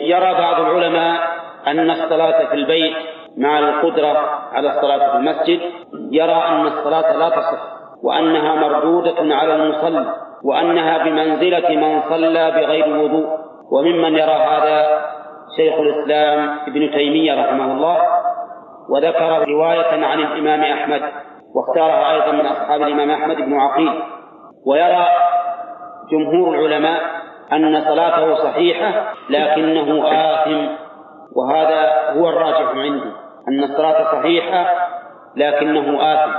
يرى بعض العلماء أن الصلاة في البيت مع القدرة على الصلاة في المسجد يرى أن الصلاة لا تصح وأنها مردودة على المصلي وأنها بمنزلة من صلى بغير وضوء. وممن يرى هذا شيخ الإسلام ابن تيمية رحمه الله وذكر رواية عن الإمام أحمد واختارها أيضا من أصحاب الإمام أحمد بن عقيل. ويرى جمهور العلماء أن صلاته صحيحة لكنه آثم وهذا هو الراجح عنده أن الصلاة صحيحة لكنه آثم.